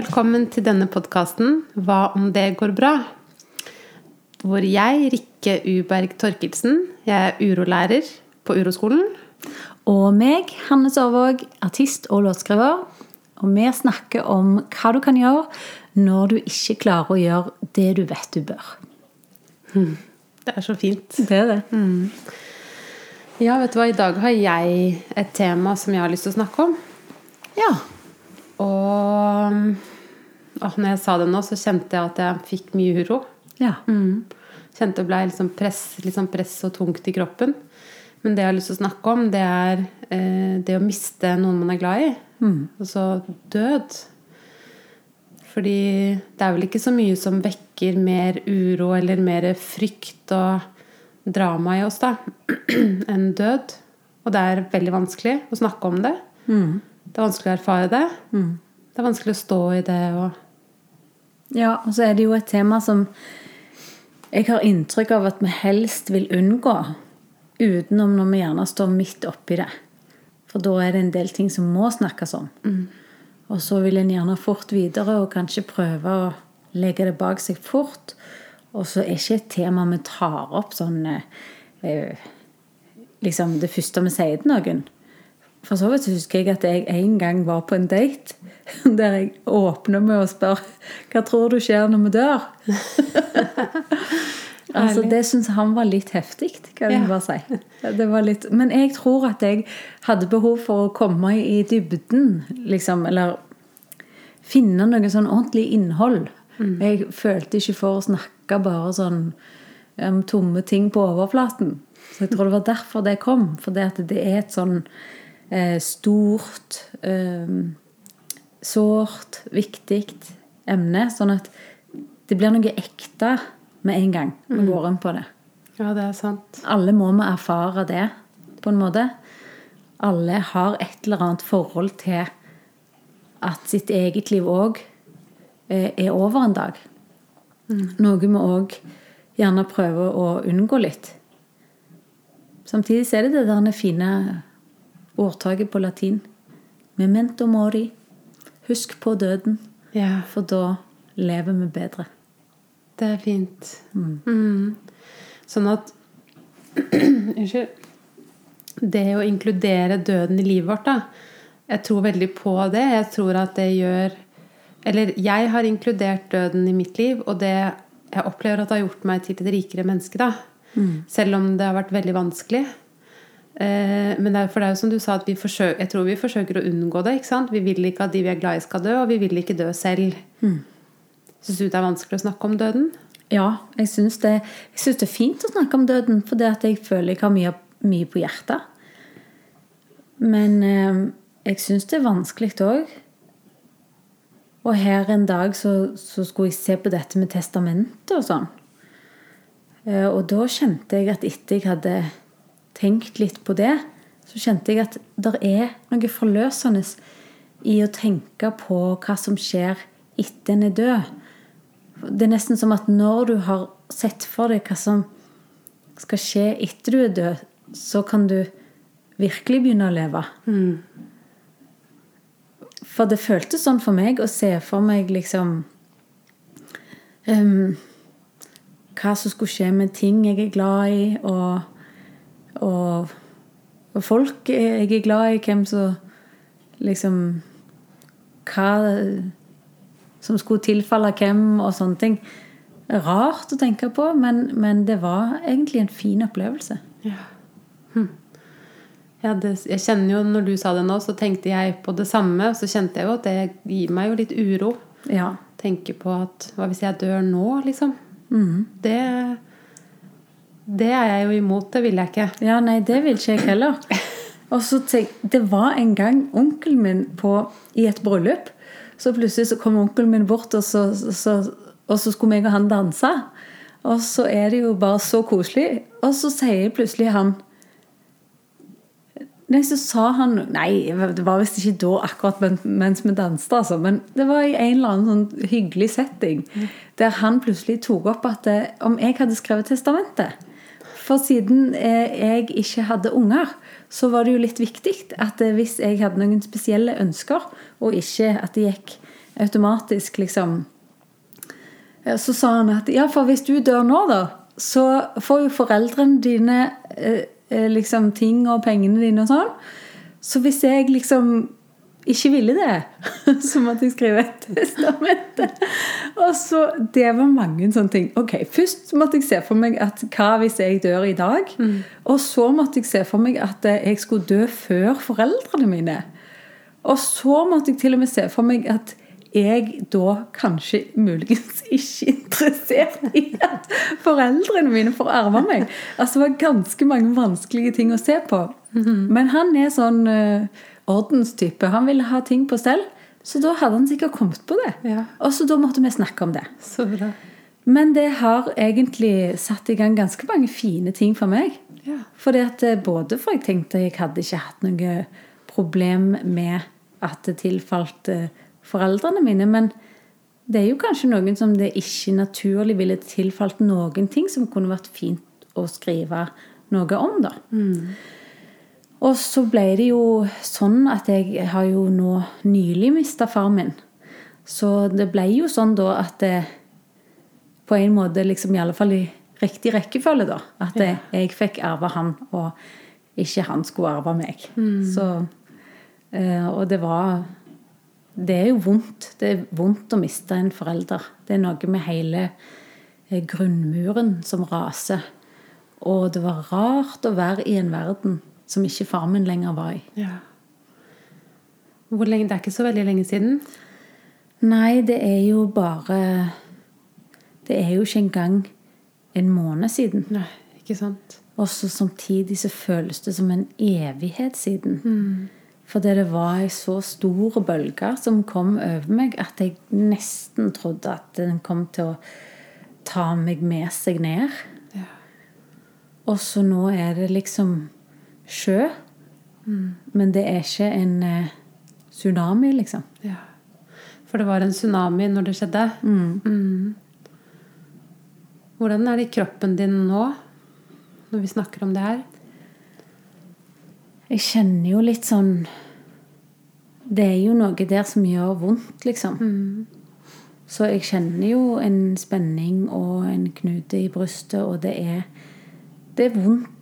velkommen til denne podkasten Hva om det går bra? Hvor jeg, Rikke Uberg Torkelsen, jeg er urolærer på Uroskolen. Og meg, Hanne Sørvåg, artist og låtskriver. Og vi snakker om hva du kan gjøre når du ikke klarer å gjøre det du vet du bør. Det er så fint. Det er det. Ja, vet du hva, i dag har jeg et tema som jeg har lyst til å snakke om. Ja. Og åh, når jeg sa det nå, så kjente jeg at jeg fikk mye uro. ja. Kjente det ble liksom press, sånn press og tungt i kroppen. Men det jeg har lyst til å snakke om, det er eh, det å miste noen man er glad i. Altså død. Fordi det er vel ikke så mye som vekker mer uro eller mer frykt og drama i oss, da, enn død. Og det er veldig vanskelig å snakke om det. Det er vanskelig å erfare det. Det er vanskelig å stå i det og Ja, og så er det jo et tema som jeg har inntrykk av at vi helst vil unngå, utenom når vi gjerne står midt oppi det. For da er det en del ting som må snakkes om. Og så vil en gjerne fort videre og kanskje prøve å legge det bak seg fort. Og så er ikke et tema vi tar opp sånn eh, Liksom det første vi sier til noen. For så vidt husker jeg at jeg en gang var på en date der jeg åpner med å spørre hva tror du skjer når vi dør? altså, det syns han var litt heftig, kan jeg Ja. bare si. Det var litt, men jeg tror at jeg hadde behov for å komme i dybden, liksom, eller finne noe sånn ordentlig innhold. Jeg følte ikke for å snakke bare sånn um, tomme ting på overflaten. Så jeg tror det var derfor det kom. For det, det er et sånn stort, eh, sårt, viktig emne. Sånn at det blir noe ekte med en gang vi går inn på det. Ja, det er sant. Alle må vi erfare det, på en måte. Alle har et eller annet forhold til at sitt eget liv òg er over en dag. Noe vi òg gjerne prøver å unngå litt. Samtidig er det det der fine ordtaket på latin. Memento mori. Husk på døden, Ja, for da lever vi bedre. det er fint. Mm. Sånn at Unnskyld. Det å inkludere døden i livet vårt, da. Jeg tror veldig på det. Jeg tror at det gjør Eller jeg har inkludert døden i mitt liv, og det jeg opplever at det har gjort meg til et rikere menneske. da. Selv om det har vært veldig vanskelig. Eh, men det er, for det er jo som du sa, at vi forsøker, jeg tror vi forsøker å unngå det. ikke sant? Vi vil ikke at de vi er glad i, skal dø, og vi vil ikke dø selv. Syns du det er vanskelig å snakke om døden? Ja, jeg syns det, det er fint å snakke om døden, for det at jeg føler jeg har mye, mye på hjertet. Men eh, jeg syns det er vanskelig òg. Og her en dag så, så skulle jeg se på dette med testamentet og sånn. Eh, og da kjente jeg at etter jeg hadde tenkt litt på det, så kjente jeg at det er noe forløsende i å tenke på hva som skjer etter en er død. Det er nesten som at når du har sett for deg hva som skal skje etter du er død, så kan du virkelig begynne å leve. For det føltes sånn for meg å se for meg liksom um, Hva som skulle skje med ting jeg er glad i, og, og, og folk jeg er glad i, hvem som liksom Hva som skulle tilfalle hvem, og sånne ting. Rart å tenke på, men, men det var egentlig en fin opplevelse. Ja, det, jeg kjenner jo, når du sa det nå, så tenkte jeg på det samme. Og så kjente jeg jo at det gir meg jo litt uro. Ja. Tenke på at hva hvis jeg dør nå, liksom? Det, det er jeg jo imot. Det vil jeg ikke. Ja, nei, det vil ikke jeg heller. Og så tenk, Det var en gang onkelen min på, i et bryllup. Så plutselig så kom onkelen min bort, og så, så, og så skulle jeg og han danse. Og så er det jo bare så koselig. Og så sier plutselig han Nei, så sa han Nei, det var visst ikke da akkurat mens vi danset, altså. Men det var i en eller annen sånn hyggelig setting. Der han plutselig tok opp at eh, om jeg hadde skrevet testamentet. For siden eh, jeg ikke hadde unger, så var det jo litt viktig at eh, hvis jeg hadde noen spesielle ønsker, og ikke at det gikk automatisk liksom Eh, Så sa han at ja, for hvis du dør nå, da, så får jo foreldrene dine liksom ting og pengene dine og sånn. Så hvis jeg liksom ikke ville det, så måtte jeg skrive et testament. Og så, Det var mange sånne ting. Ok, Først måtte jeg se for meg at hva hvis jeg dør i dag? Og så måtte jeg se for meg at eh, jeg skulle dø før foreldrene mine. Og så måtte jeg til og med se for meg at jeg da kanskje muligens ikke er interessert i at foreldrene mine får arve meg. Altså Det var ganske mange vanskelige ting å se på. Men han er sånn eh, ordenstype. Han ville ha ting på stell. Så da hadde han sikkert kommet på det. Ja. Og så da måtte vi snakke om det. Så bra. Men det har egentlig satt i gang ganske mange fine ting for meg. Ja. Fordi at eh, Både for jeg tenkte jeg hadde ikke hatt noe problem med at det tilfalt eh, foreldrene mine, men det er jo kanskje noen som det ikke naturlig ville tilfalt noen ting som kunne vært fint å skrive noe om, da. Og så ble det jo sånn at jeg har jo nå nylig mista far min. Så det ble jo sånn da at det på en måte liksom i alle fall i riktig rekkefølge, da. At det, jeg fikk arve han, og ikke han skulle arve meg. Så, eh, og det var Det er jo vondt. Det er vondt å miste en forelder. Det er noe med hele eh, grunnmuren som raser. Og det var rart å være i en verden som ikke faren min lenger var i. Ja. Hvor lenge? Det er ikke så veldig lenge siden. Nei, det er jo bare Det er jo ikke engang en måned siden. Nei, ikke sant? Og så samtidig så føles det som en evighet siden. Fordi det var ei så stor bølge som kom over meg, at jeg nesten trodde at den kom til å ta meg med seg ned. Ja. Og så nå er det liksom sjø. Men det er ikke en eh, tsunami, liksom. ja. For det var en tsunami når det skjedde. Mm. Hvordan er det i kroppen din nå, når vi snakker om det her? Jeg kjenner jo litt sånn Det er jo noe der som gjør vondt, liksom. Så jeg kjenner jo en spenning og en knute i brystet, og det er Det er vondt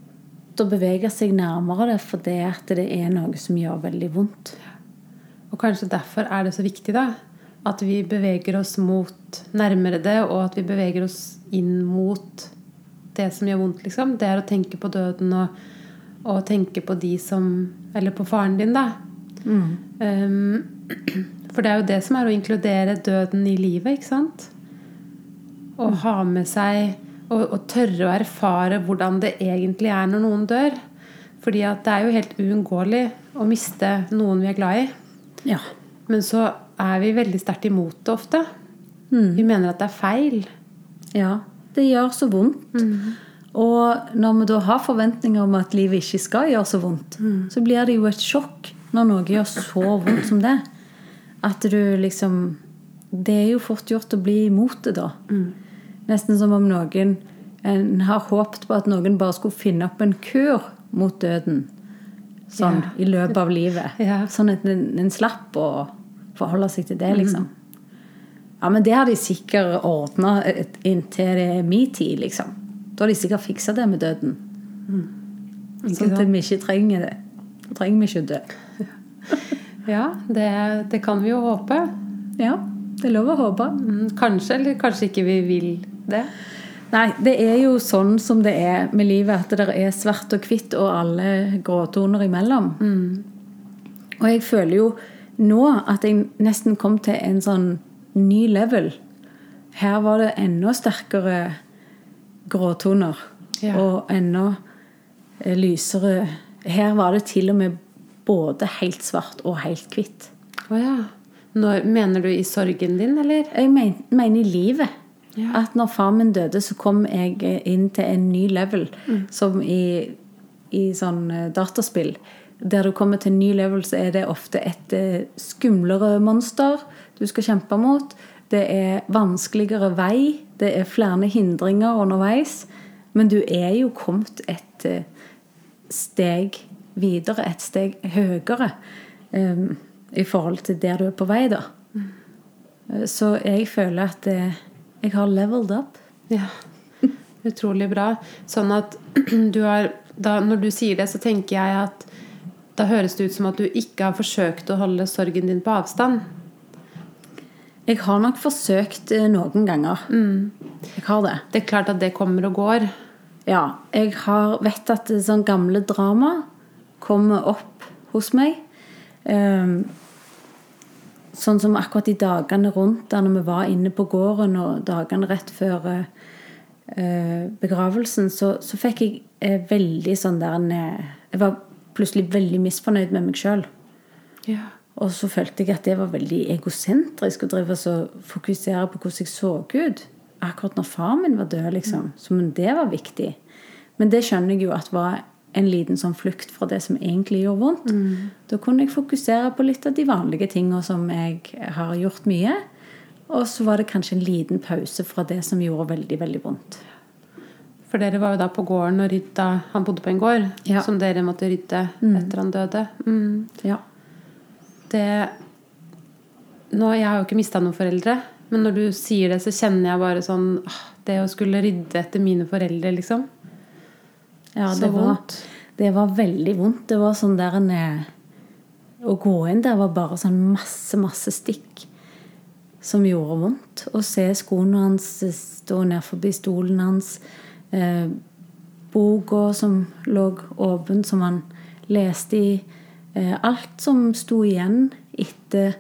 å bevege seg nærmere det, for det at det er noe som gjør veldig vondt. Og kanskje derfor er det så viktig da, at vi beveger oss mot nærmere det, og at vi beveger oss inn mot det som gjør vondt. liksom. Det er å tenke på døden og, og tenke på de som Eller på faren din, da. Um, for det er jo det som er å inkludere døden i livet, ikke sant? Å ha med seg og, og tørre å erfare hvordan det egentlig er når noen dør. Fordi at det er jo helt uunngåelig å miste noen vi er glad i. Ja. Men så er vi veldig sterkt imot det ofte. Vi mener at det er feil. ja. Det gjør så vondt. Og når vi da har forventninger om at livet ikke skal gjøre så vondt, så blir det jo et sjokk når noe gjør så vondt som det. At du liksom Det er jo fort gjort å bli imot det, da. Nesten som om noen en har håpet på at noen bare skulle finne opp en kur mot døden. Sånn Ja. i løpet av livet. Ja. Sånn at en, en slapp å forholde seg til det, liksom. Ja, men det har de sikkert ordna inntil det er min tid, liksom. Da har de sikkert fiksa det med døden. Mm. Sånn at vi ikke trenger det. Da trenger vi ikke å dø. Ja, det, det kan vi jo håpe. Ja, det er lov å håpe. Mm, Kanskje, eller kanskje ikke vi vil det. Nei, det er jo sånn som det er med livet, at det er svart og hvitt og alle gråtoner imellom. Og jeg føler jo nå at jeg nesten kom til en sånn ny level. Her var det enda sterkere gråtoner. Ja. Og enda eh, lysere Her var det til og med både helt svart og helt hvitt. Å ja. Når, mener du i sorgen din, eller? Jeg men, mener i livet. Ja. At når far min døde, så kom jeg inn til en ny level. Som i, i sånn eh, dataspill. Der du kommer til en ny level, så er det ofte et eh, skumlere monster du skal kjempe mot. Det er vanskeligere vei. Det er flere hindringer underveis. Men du er jo kommet et eh, steg videre, et steg høyere, um, i forhold til der du er på vei, da. Mm. Så jeg føler at eh, jeg har leveled up. Ja. Utrolig bra. Sånn at du har da, Når du sier det, så tenker jeg at da høres det ut som at du ikke har forsøkt å holde sorgen din på avstand. Jeg har nok forsøkt eh, noen ganger. Jeg har det. Det er klart at det kommer og går. Ja. Jeg har, vet at sånn gamle drama kommer opp hos meg. Ehm, sånn som akkurat de dagene rundt da når vi var inne på gården, og dagene rett før eh, begravelsen, så, så fikk jeg eh, veldig sånn der en, eh, Jeg var plutselig veldig misfornøyd med meg sjøl. Ja. Og så følte jeg at det var veldig egosentrisk å drive og fokusere på hvordan jeg så ut. Akkurat når far min var død, liksom. Som om det var viktig. Men det skjønner jeg jo at var en liten sånn flukt fra det som egentlig gjorde vondt. Da kunne jeg fokusere på litt av de vanlige tingene som jeg har gjort mye. Og så var det kanskje en liten pause fra det som gjorde veldig, veldig vondt. For dere var jo da på gården og rydda Han bodde på en gård Ja. som dere måtte rydde etter han døde. Mm. Ja. Det nå, Jeg har jo ikke mista noen foreldre, men når du sier det, så kjenner jeg bare sånn Det å skulle rydde etter mine foreldre, liksom. Ja, det var, det var veldig vondt. Det var sånn der en eh, Å gå inn der var bare sånn masse, masse stikk som gjorde vondt. Å se skoene hans stå ned forbi stolen hans. Eh, boka som lå åpen, som han leste i. Eh, alt som sto igjen etter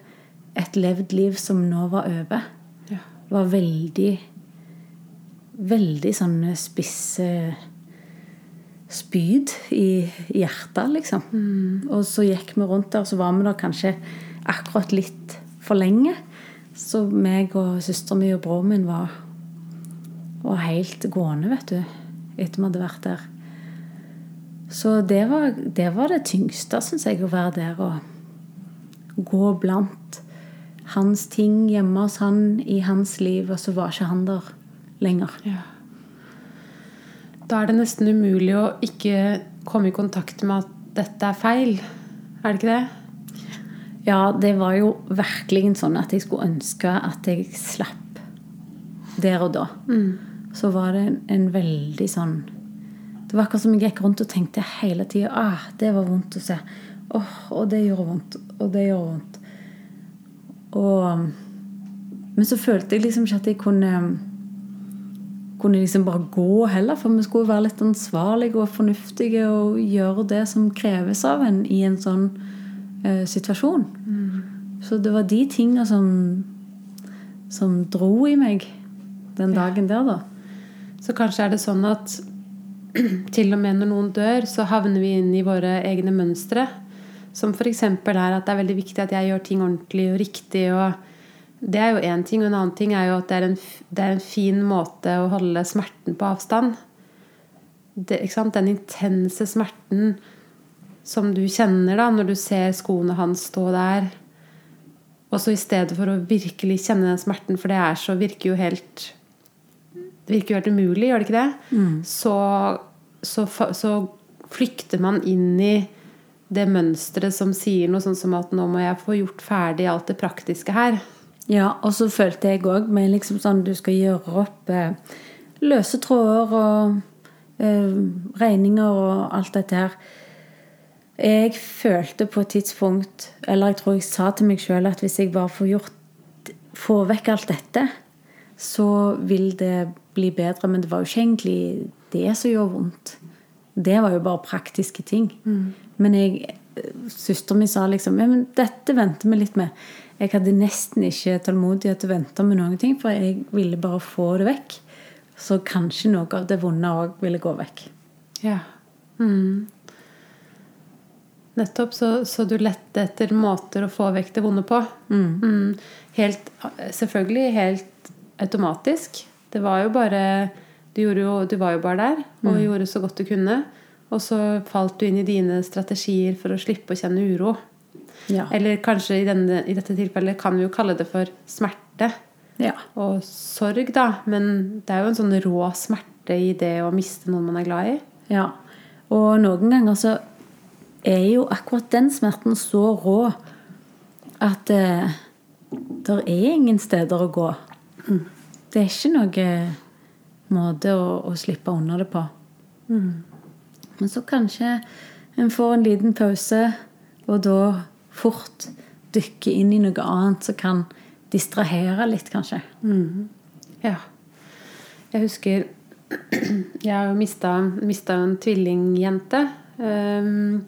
et levd liv som nå var over, Ja. var veldig Veldig sånne spisse spyd i hjertet, liksom. Og så gikk vi rundt der, så var vi der kanskje akkurat litt for lenge. Så meg og søsteren min og broren min var, var helt gående, vet du, etter vi hadde vært der. Så det var det, var det tyngste, syns jeg, å være der og gå blant hans ting hjemme hos han i hans liv, og så var ikke han der lenger. Ja. Da er det nesten umulig å ikke komme i kontakt med at dette er feil. Er det ikke det? Ja, det var jo virkelig sånn at jeg skulle ønske at jeg slapp der og da. Så var det en, en veldig sånn Det var akkurat som jeg gikk rundt og tenkte hele tida ah, det var vondt å se. Åh, og det gjorde vondt. Og det gjorde vondt. Og Men så følte jeg liksom ikke at jeg kunne kunne liksom bare gå heller, for vi skulle være litt ansvarlige og fornuftige og gjøre det som kreves av en i en sånn eh, situasjon. Så det var de tinga som, som dro i meg den dagen der, da. Så kanskje er det sånn at til og med når noen dør, så havner vi inn i våre egne mønstre. Som f.eks. er at det er veldig viktig at jeg gjør ting ordentlig og riktig. og Det er jo én ting. Og en annen ting er jo at det er en, det er en fin måte å holde smerten på avstand. Det? Den intense smerten som du kjenner da når du ser skoene hans stå der. Og så i stedet for å virkelig kjenne den smerten, for det er så, virker jo helt det virker jo helt umulig, gjør det ikke det? Så, så, så flykter man inn i det mønsteret som sier noe sånn som at nå må jeg få gjort ferdig alt det praktiske her. Ja, og så følte jeg òg med liksom sånn du skal gjøre opp eh, løse tråder og eh, regninger og alt dette her. Jeg følte på et tidspunkt, eller jeg tror jeg sa til meg sjøl, at hvis jeg bare får gjort Får vekk alt dette, så vil det bli bedre. Men det var jo ikke egentlig det som gjorde vondt. Det var jo bare praktiske ting. Men jeg Søsteren min sa liksom ja, men dette venter vi litt med. Jeg hadde nesten ikke tålmodighet til å vente med noen ting, for jeg ville bare få det vekk. Så kanskje noe av det vonde òg ville gå vekk. Ja. Mm. Nettopp. Så, så du lette etter måter å få vekk det vonde på. Mm. Helt, selvfølgelig helt automatisk. Det var jo bare du, jo, du var jo bare der og gjorde så godt du kunne. Og så falt du inn i dine strategier for å slippe å kjenne uro. Ja. Eller kanskje i, denne, i dette tilfellet kan vi jo kalle det for smerte ja. og sorg, da. Men det er jo en sånn rå smerte i det å miste noen man er glad i. Ja. Og noen ganger så er jo akkurat den smerten så rå at eh, det er ingen steder å gå. Det er ikke noen måte å, å slippe unna det på. Men så kanskje en får en liten pause, og da fort dykke inn i noe annet som kan distrahere litt, kanskje. Ja. Jeg husker Jeg har mista, mista en tvillingjente um,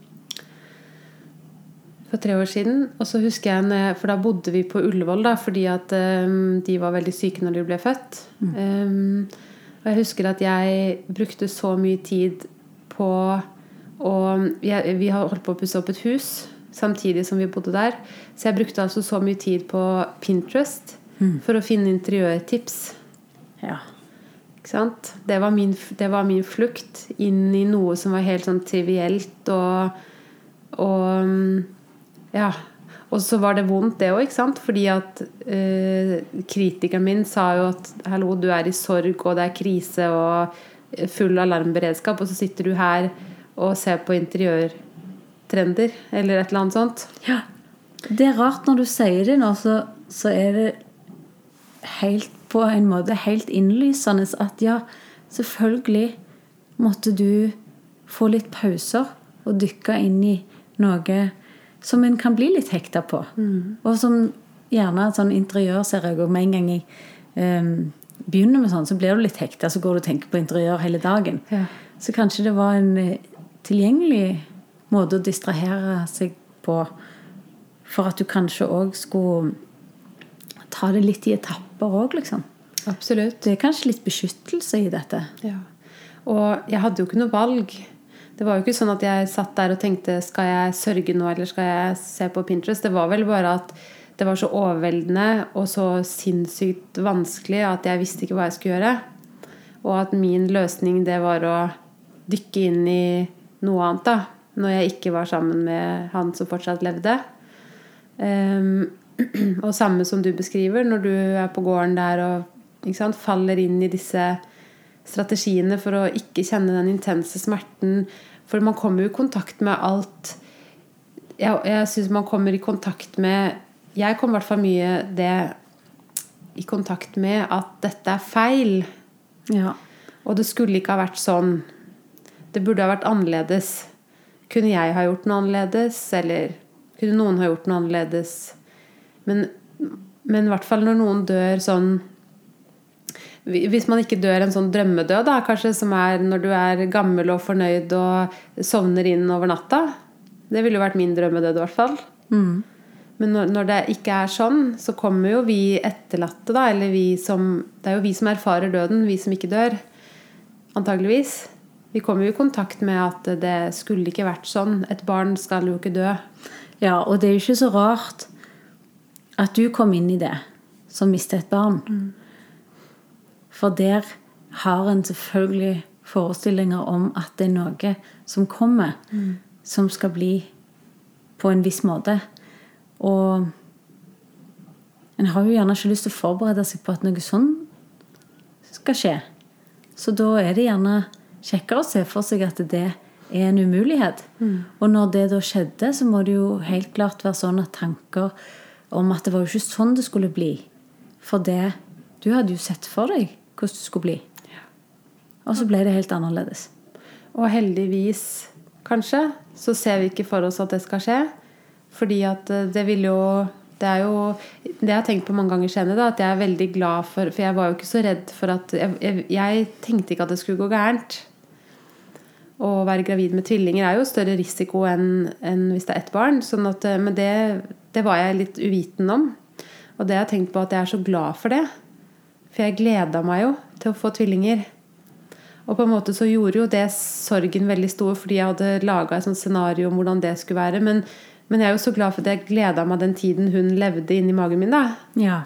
for tre år siden. Og så husker jeg, For da bodde vi på Ullevål, da, fordi at um, de var veldig syke når de ble født. Um, og jeg husker at jeg brukte så mye tid på og jeg, Vi har holdt på å pusse opp et hus samtidig som vi bodde der. Så jeg brukte altså så mye tid på Pinterest for å finne interiørtips. Ja. Ikke sant? Det var, min, det var min flukt inn i noe som var helt sånn trivielt og, og mm, Ja. Og så var det vondt, det òg, ikke sant? Fordi at eh, kritikeren min sa jo at hallo, du er i sorg, og det er krise og full alarmberedskap, og så sitter du her og ser på interiørtrender eller et eller annet sånt. Ja. Det er rart når du sier det nå, så, så er det helt på en måte helt innlysende at ja, selvfølgelig måtte du få litt pauser og dykke inn i noe som en kan bli litt hekta på. Og som gjerne et sånn interiør ser jeg òg med en gang jeg um, begynner med sånn, så blir du litt hekta, så går du og tenker på interiør hele dagen. Ja. Så kanskje det var en eh, tilgjengelig måte å distrahere seg på for at du kanskje òg skulle ta det litt i etapper òg, liksom. Absolutt. Det er kanskje litt beskyttelse i dette. Ja. Og jeg hadde jo ikke noe valg. Det var jo ikke sånn at jeg satt der og tenkte skal jeg sørge nå, eller skal jeg se på Pinterest. Det var vel bare at det var så overveldende og så sinnssykt vanskelig at jeg visste ikke hva jeg skulle gjøre. Og at min løsning det var å dykke inn i noe annet, da. Når jeg ikke var sammen med han som fortsatt levde. Um, og samme som du beskriver, når du er på gården der og sant, faller inn i disse strategiene for å ikke kjenne den intense smerten. For man kommer jo i kontakt med alt Jeg, jeg syns man kommer i kontakt med Jeg kom i hvert fall mye det i kontakt med at dette er feil. Ja. Og det skulle ikke ha vært sånn. Det burde ha vært annerledes. Kunne jeg ha gjort noe annerledes? Eller kunne noen ha gjort noe annerledes? Men, men i hvert fall når noen dør sånn Hvis man ikke dør en sånn drømmedød, da, kanskje som er når du er gammel og fornøyd og sovner inn over natta. Det ville jo vært min drømmedød, i hvert fall. Men når, når det ikke er sånn, så kommer jo vi etterlatte, da, eller vi som Det er jo vi som erfarer døden, vi som ikke dør. Antageligvis. Vi kommer jo i kontakt med at det skulle ikke vært sånn. Et barn skal jo ikke dø. ja, og det er jo ikke så rart at du kom inn i det som mistet et barn. For der har en selvfølgelig forestillinger om at det er noe som kommer, som skal bli på en viss måte. Og en har jo gjerne ikke lyst til å forberede seg på at noe sånn skal skje. Så da er det gjerne kjekkere å se for seg at det er en umulighet. Og når det da skjedde, så må det jo helt klart være sånn at tanker om at det var jo ikke sånn det skulle bli. For det Du hadde jo sett for deg hvordan det skulle bli. Og så ble det helt annerledes. Og heldigvis, kanskje, så ser vi ikke for oss at det skal skje. Fordi at eh, det vil jo Det er jo det jeg har tenkt på mange ganger senere, da, at jeg er veldig glad for For jeg var jo ikke så redd for at Jeg, jeg, jeg tenkte ikke at det skulle gå gærent. Å være gravid med tvillinger er jo større risiko enn enn hvis det er ett barn. Sånn at, eh, men det, det var jeg litt uviten om. Og det har jeg tenkt på at jeg er så glad for det. For jeg gleda meg jo til å få tvillinger. Og på en måte så gjorde jo det sorgen veldig stor, fordi jeg hadde laga et sånt scenario om hvordan det skulle være. Men, men jeg er jo så glad for at jeg gleda meg den tiden hun levde inni magen min. da. Ja.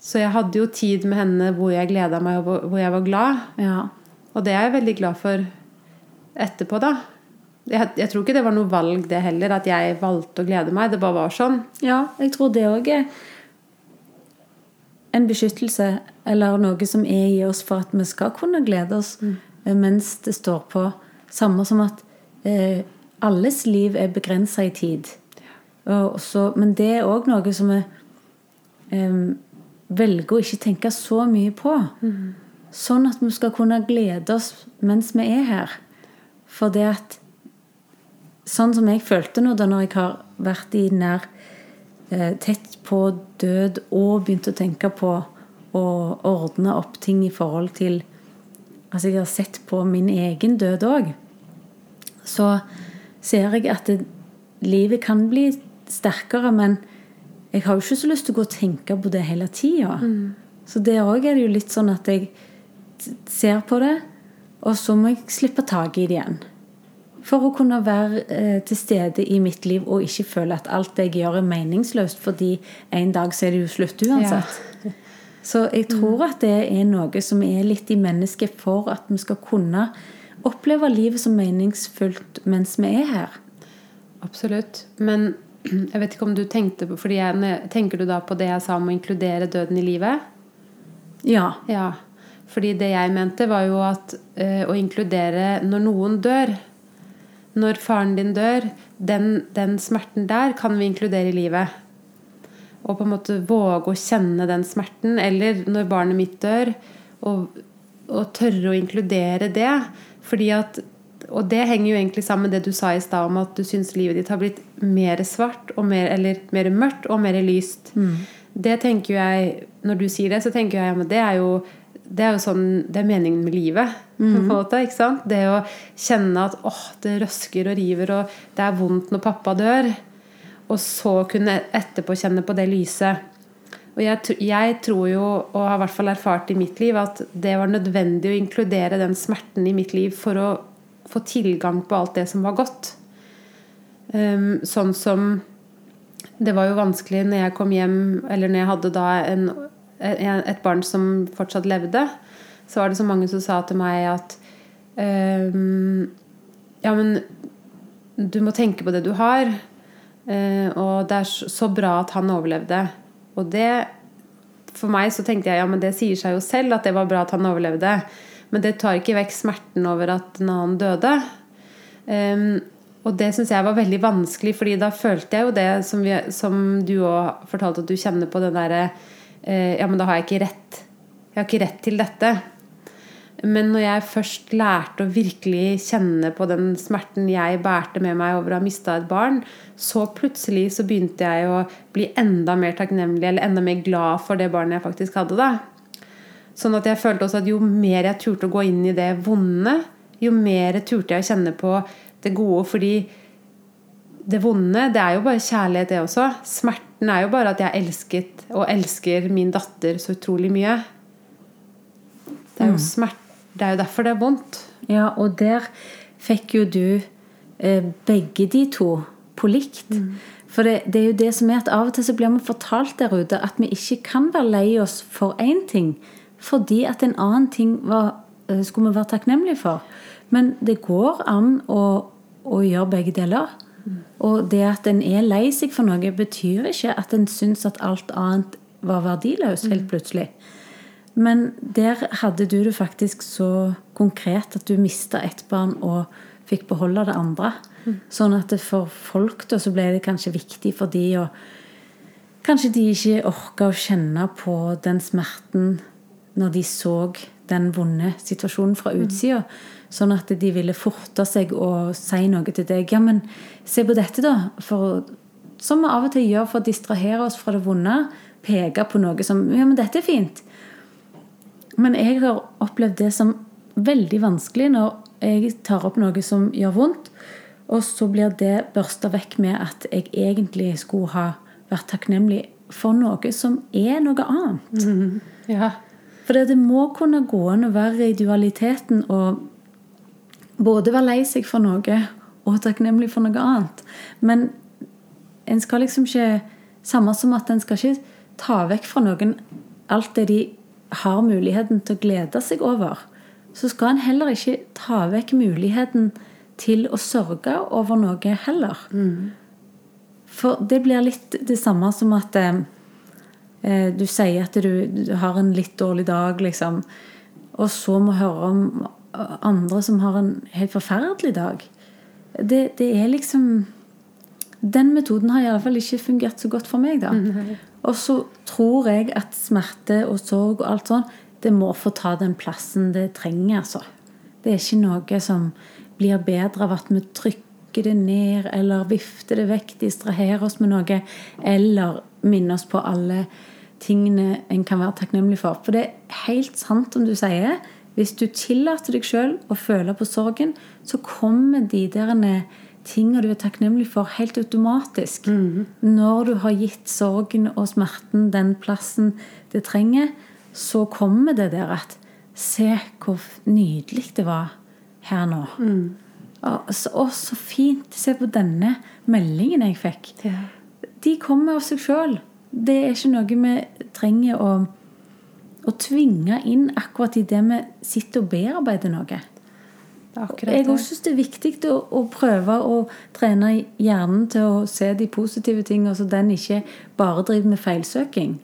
Så jeg hadde jo tid med henne hvor jeg gleda meg, og hvor- hvor jeg var glad. Ja. Og det er jeg veldig glad for etterpå, da. Jeg, jeg tror ikke det var noe valg, det heller, at jeg valgte å glede meg. Det bare var sånn. Ja, jeg tror det òg er en beskyttelse, eller noe som er i oss for at vi skal kunne glede oss mm. mens det står på. Samme som at eh, alles liv er begrensa i tid. Og så, men det er òg noe som vi eh, velger å ikke tenke så mye på. Sånn at vi skal kunne glede oss mens vi er her. For det at Sånn som jeg følte nå da når jeg har vært i nær eh, tett på død og begynt å tenke på å ordne opp ting i forhold til Altså jeg har sett på min egen død òg. Så ser jeg at det, livet kan bli sterkere, men jeg har jo ikke så lyst til å gå og tenke på det hele tida. Så der òg er det jo litt sånn at jeg ser på det, og så må jeg slippe taket i det igjen. For å kunne være eh, til stede i mitt liv og ikke føle at alt jeg gjør, er meningsløst, fordi en dag så er det jo slutt uansett. Så jeg tror at det er noe som er litt i mennesket for at vi skal kunne oppleve livet som meningsfullt mens vi er her. Absolutt. Men jeg vet ikke om du tenkte på fordi jeg, Tenker du da på det jeg sa om å inkludere døden i livet? Ja. Ja. Fordi det jeg mente, var jo at ø, å inkludere når noen dør Når faren din dør, den, den smerten der kan vi inkludere i livet. Og på en måte våge å kjenne den smerten. Eller når barnet mitt dør, og, og tørre å inkludere det. Fordi at og det henger jo egentlig sammen med det du sa i stad om at du syns livet ditt har blitt mer svart, mer, eller mer mørkt og mer lyst. Det tenker jeg, Når du sier det, så tenker jeg ja, men det er jo det er jo sånn, det er meningen med livet. på en måte, ikke sant? Det å kjenne at åh, det røsker og river, og det er vondt når pappa dør. Og så kunne etterpå kjenne på det lyset. Og jeg, jeg tror jo, og har i hvert fall erfart i mitt liv, at det var nødvendig å inkludere den smerten i mitt liv for å få tilgang på alt det som var godt. Um, sånn som Det var jo vanskelig når jeg kom hjem, eller når jeg hadde da en, et barn som fortsatt levde, så var det så mange som sa til meg at um, Ja, men du må tenke på det du har. Eh, og det er så bra at han overlevde. Og det For meg så tenkte jeg ja, men det sier seg jo selv at det var bra at han overlevde. Men det tar ikke vekk smerten over at en annen døde. Um, og det syns jeg var veldig vanskelig, fordi da følte jeg jo det som, vi, som du òg fortalte at du kjenner på, den derre eh, Ja, men da har jeg ikke rett. Jeg har ikke rett til dette. Men når jeg først lærte å virkelig kjenne på den smerten jeg bærte med meg over å ha mista et barn, så plutselig så begynte jeg å bli enda mer takknemlig eller enda mer glad for det barnet jeg faktisk hadde. da. Sånn at jeg følte også at jo mer jeg turte å gå inn i det vonde, jo mer turte jeg å kjenne på det gode. Fordi det vonde, det er jo bare kjærlighet, det også. Smerten er jo bare at jeg elsket og elsker min datter så utrolig mye. Det er jo smert, det er jo derfor det er vondt. Ja, og der fikk jo du eh, begge de to på likt. For det, det er jo det som er at av og til så blir vi fortalt der ute at vi ikke kan være lei oss for én ting, fordi at en annen ting var, eh, skulle vi være takknemlige for. Men det går an å, å gjøre begge deler. Og det at en er lei seg for noe, betyr ikke at en syns at alt annet var verdiløst helt plutselig. Men der hadde du det faktisk så konkret at du mista ett barn og fikk beholde det andre. Sånn at det for folk da så ble det kanskje viktig for de å Kanskje de ikke orka å kjenne på den smerten når de så den vonde situasjonen fra utsida. Sånn at de ville forte seg og si noe til deg. Ja, men se på dette, da. For, som vi av og til gjør for å distrahere oss fra det vonde. Peke på noe som Ja, men dette er fint. Men jeg har opplevd det som veldig vanskelig når jeg tar opp noe som gjør vondt, og så blir det børsta vekk med at jeg egentlig skulle ha vært takknemlig for noe som er noe annet. Ja. For det, det må kunne gå an å være i dualiteten og både være lei seg for noe og takknemlig for noe annet. Men en skal liksom ikke Samme som at en skal ikke ta vekk fra noen alt det de har muligheten til å glede seg over. Så skal en heller ikke ta vekk muligheten til å sørge over noe heller. For det blir litt det samme som at eh, eh, du sier at du, du har en litt dårlig dag, liksom. Og så må høre om andre som har en helt forferdelig dag. Det, det er liksom Den metoden har i alle fall ikke fungert så godt for meg. da. Og så tror jeg at smerte og sorg og alt sånn, det må få ta den plassen det trenger. altså. Det er ikke noe som blir bedre av at vi trykker det ned eller vifter det vekk, distraherer oss med noe, eller minner oss på alle tingene en kan være takknemlig for. For det er helt sant om du sier. Hvis du tillater deg sjøl å føle på sorgen, så kommer de der tingene du er takknemlig for, helt automatisk. Når du har gitt sorgen og smerten den plassen det trenger, så kommer det der at Se hvor nydelig det var her nå. Å, så, så fint. Se på denne meldingen jeg fikk. Ja. De kommer av seg sjøl. Det er ikke noe vi trenger å, å tvinge inn akkurat i det vi sitter og bearbeider noe. Jeg syns det er viktig å, å prøve å trene hjernen til å se de positive tingene, så den ikke bare driver med feilsøking.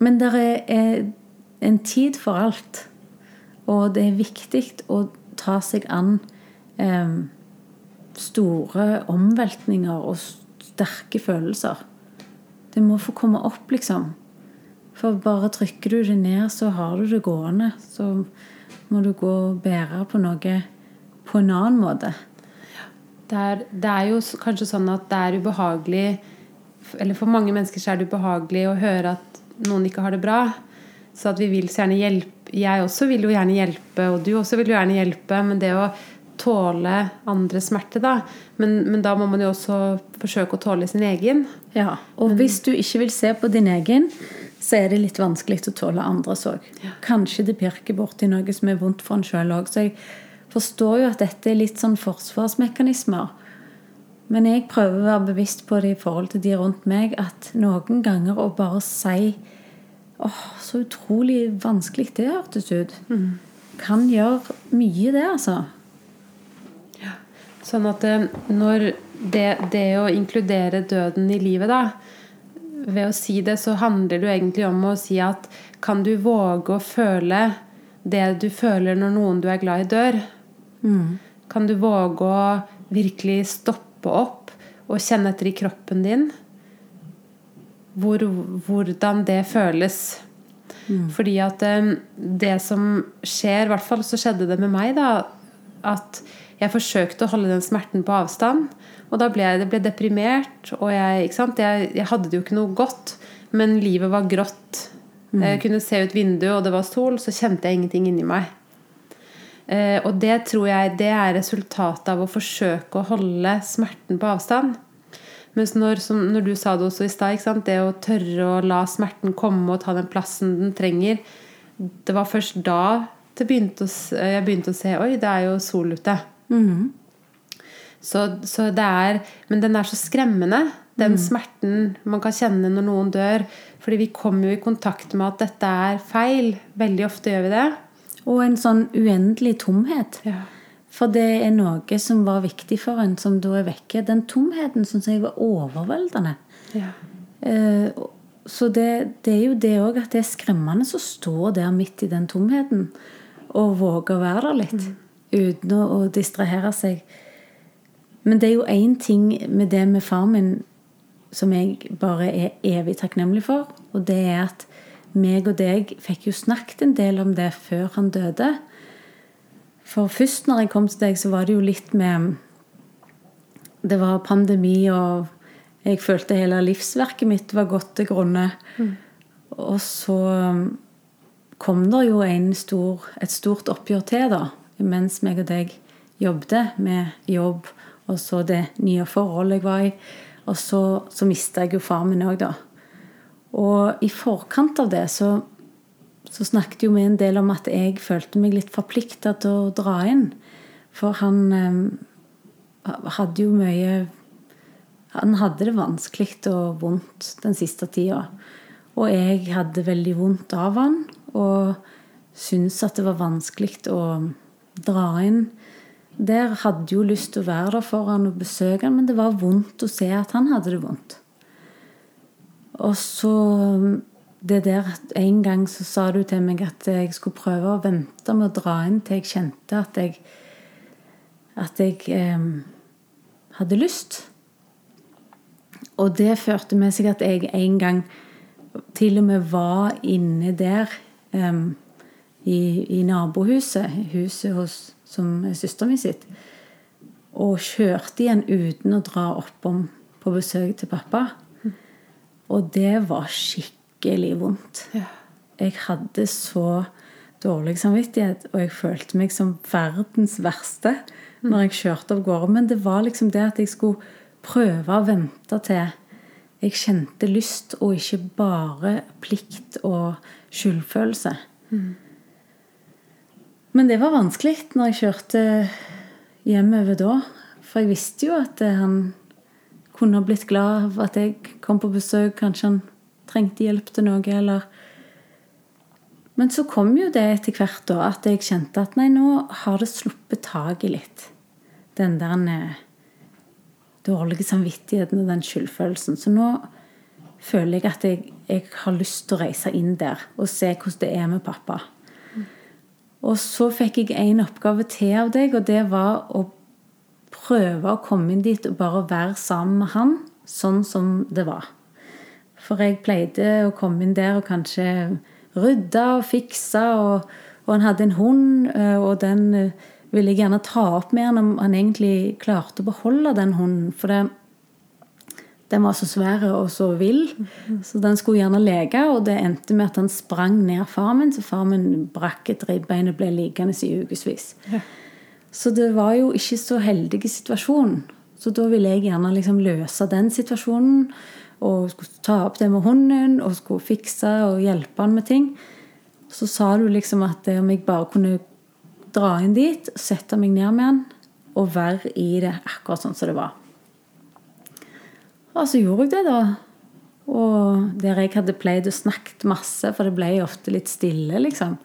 Men det er, er en tid for alt. Og det er viktig å ta seg an eh, store omveltninger og sterke følelser. Det må få komme opp, liksom. For bare trykker du det ned, så har du det gående. Så må du gå og bære på noe på en annen måte. Det er, det er jo kanskje sånn at det er ubehagelig Eller for mange mennesker så er det ubehagelig å høre at noen ikke har det bra. Så at vi vil så gjerne hjelpe Jeg også vil jo gjerne hjelpe, og du også vil jo gjerne hjelpe. Men det å tåle andres smerte, da men, men da må man jo også forsøke å tåle sin egen. Ja, Og hvis du ikke vil se på din egen, så er det litt vanskelig å tåle andres òg. Kanskje det pirker borti noe som er vondt for en sjøl òg. Så jeg forstår jo at dette er litt sånn forsvarsmekanismer. Men jeg prøver å være bevisst på det i forhold til de rundt meg, at noen ganger å bare si åh, så utrolig vanskelig det hørtes ut, kan gjøre mye, det, altså. Sånn at eh, når det, det å inkludere døden i livet, da Ved å si det, så handler det jo egentlig om å si at kan du våge å føle det du føler når noen du er glad i, dør? Kan du våge å virkelig stoppe opp og kjenne etter i kroppen din? Hvor, hvordan det føles. Fordi at eh, det som skjer, i hvert fall så skjedde det med meg, da, at jeg forsøkte å holde den smerten på avstand. Og da ble jeg det ble deprimert, og jeg? Jeg, jeg hadde det jo ikke noe godt. Men livet var grått. Jeg kunne se ut vinduet, og det var sol, så kjente jeg ingenting inni meg. Eh, og det tror jeg det er resultatet av å forsøke å holde smerten på avstand. Mens når, som, når du sa det også i stad, det å tørre å la smerten komme og ta den plassen den trenger Det var først da det begynte å, jeg begynte å se Oi, det er jo sol ute. Så, så det er Men den er så skremmende, den smerten man kan kjenne når noen dør. Fordi vi kommer jo i kontakt med at dette er feil. Veldig ofte gjør vi det. Og en sånn uendelig tomhet. Ja. For det er noe som var viktig for en, som da er vekke. Den tomheten syns jeg var overveldende. Ja. Eh, så det, det er jo det òg at det er skremmende å stå der midt i den tomheten og våge å være der litt. Uten å, å distrahere seg. Men det er jo én ting med det med far min som jeg bare er evig takknemlig for. Og det er at meg og deg fikk jo snakket en del om det før han døde. For først når jeg kom til deg, så var det jo litt med Det var pandemi, og jeg følte hele livsverket mitt var gått til grunne. Og så kom det jo en stor, et stort oppgjør til, da. Mens meg og deg jobbet med jobb, og så det nye forholdet jeg var i. Og så, så mista jeg jo far min òg, da. Og i forkant av det så, så snakket jo vi en del om at jeg følte meg litt forplikta til å dra inn. For han eh, hadde jo mye Han hadde det vanskelig og vondt den siste tida. Og jeg hadde veldig vondt av han, og syntes at det var vanskelig å dra inn der. Hadde jo lyst til å være der for han og besøke han, men det var vondt å se at han hadde det vondt. Og så det der En gang så sa du til meg at jeg skulle prøve å vente med å dra inn til jeg kjente at jeg At jeg eh, hadde lyst. Og det førte med seg at jeg en gang til og med var inne der em, i, i nabohuset, huset hos, som er søsteren min sitt, og kjørte igjen uten å dra oppom på besøk til pappa. Og det var skikkelig vondt. Jeg hadde så dårlig samvittighet, og jeg følte meg som verdens verste når jeg kjørte av gårde. Men det var liksom det at jeg skulle prøve å vente til jeg kjente lyst, og ikke bare plikt og skyldfølelse. Men det var vanskelig når jeg kjørte hjemover da. For jeg visste jo at eh, han kunne ha blitt glad av at jeg kom på besøk. Kanskje han trengte hjelp til noe, eller Men så kom jo det etter hvert da, at jeg kjente at nei, nå har det sluppet taket litt. Den der eh, dårlige samvittigheten og den skyldfølelsen. Så nå føler jeg at jeg, jeg har lyst til å reise inn der og se hvordan det er med pappa. Og så fikk jeg en oppgave til av deg, og det var å prøve å komme inn dit og bare være sammen med han sånn som det var. For jeg pleide å komme inn der og kanskje rydde og fikse, og, og han hadde en hund, eh, og den eh, ville jeg gjerne ta opp med han om han egentlig klarte å beholde den hunden. For det, den var så svær og så vill, så den skulle gjerne leke. Og det endte med at han sprang ned far min, så far min brakk et ribbein og ble liggende i ukevis. Så det var jo ikke så heldig situasjon. Så da ville jeg gjerne liksom løse den situasjonen. Og skulle ta opp det med hunden og skulle fikse og hjelpe han med ting. Så sa du liksom at om jeg bare kunne dra inn dit, sette meg ned med han og være i det akkurat sånn som det var. Og så gjorde jeg det, da. Og der jeg hadde pleid å snakke masse, for det ble ofte litt stille, liksom,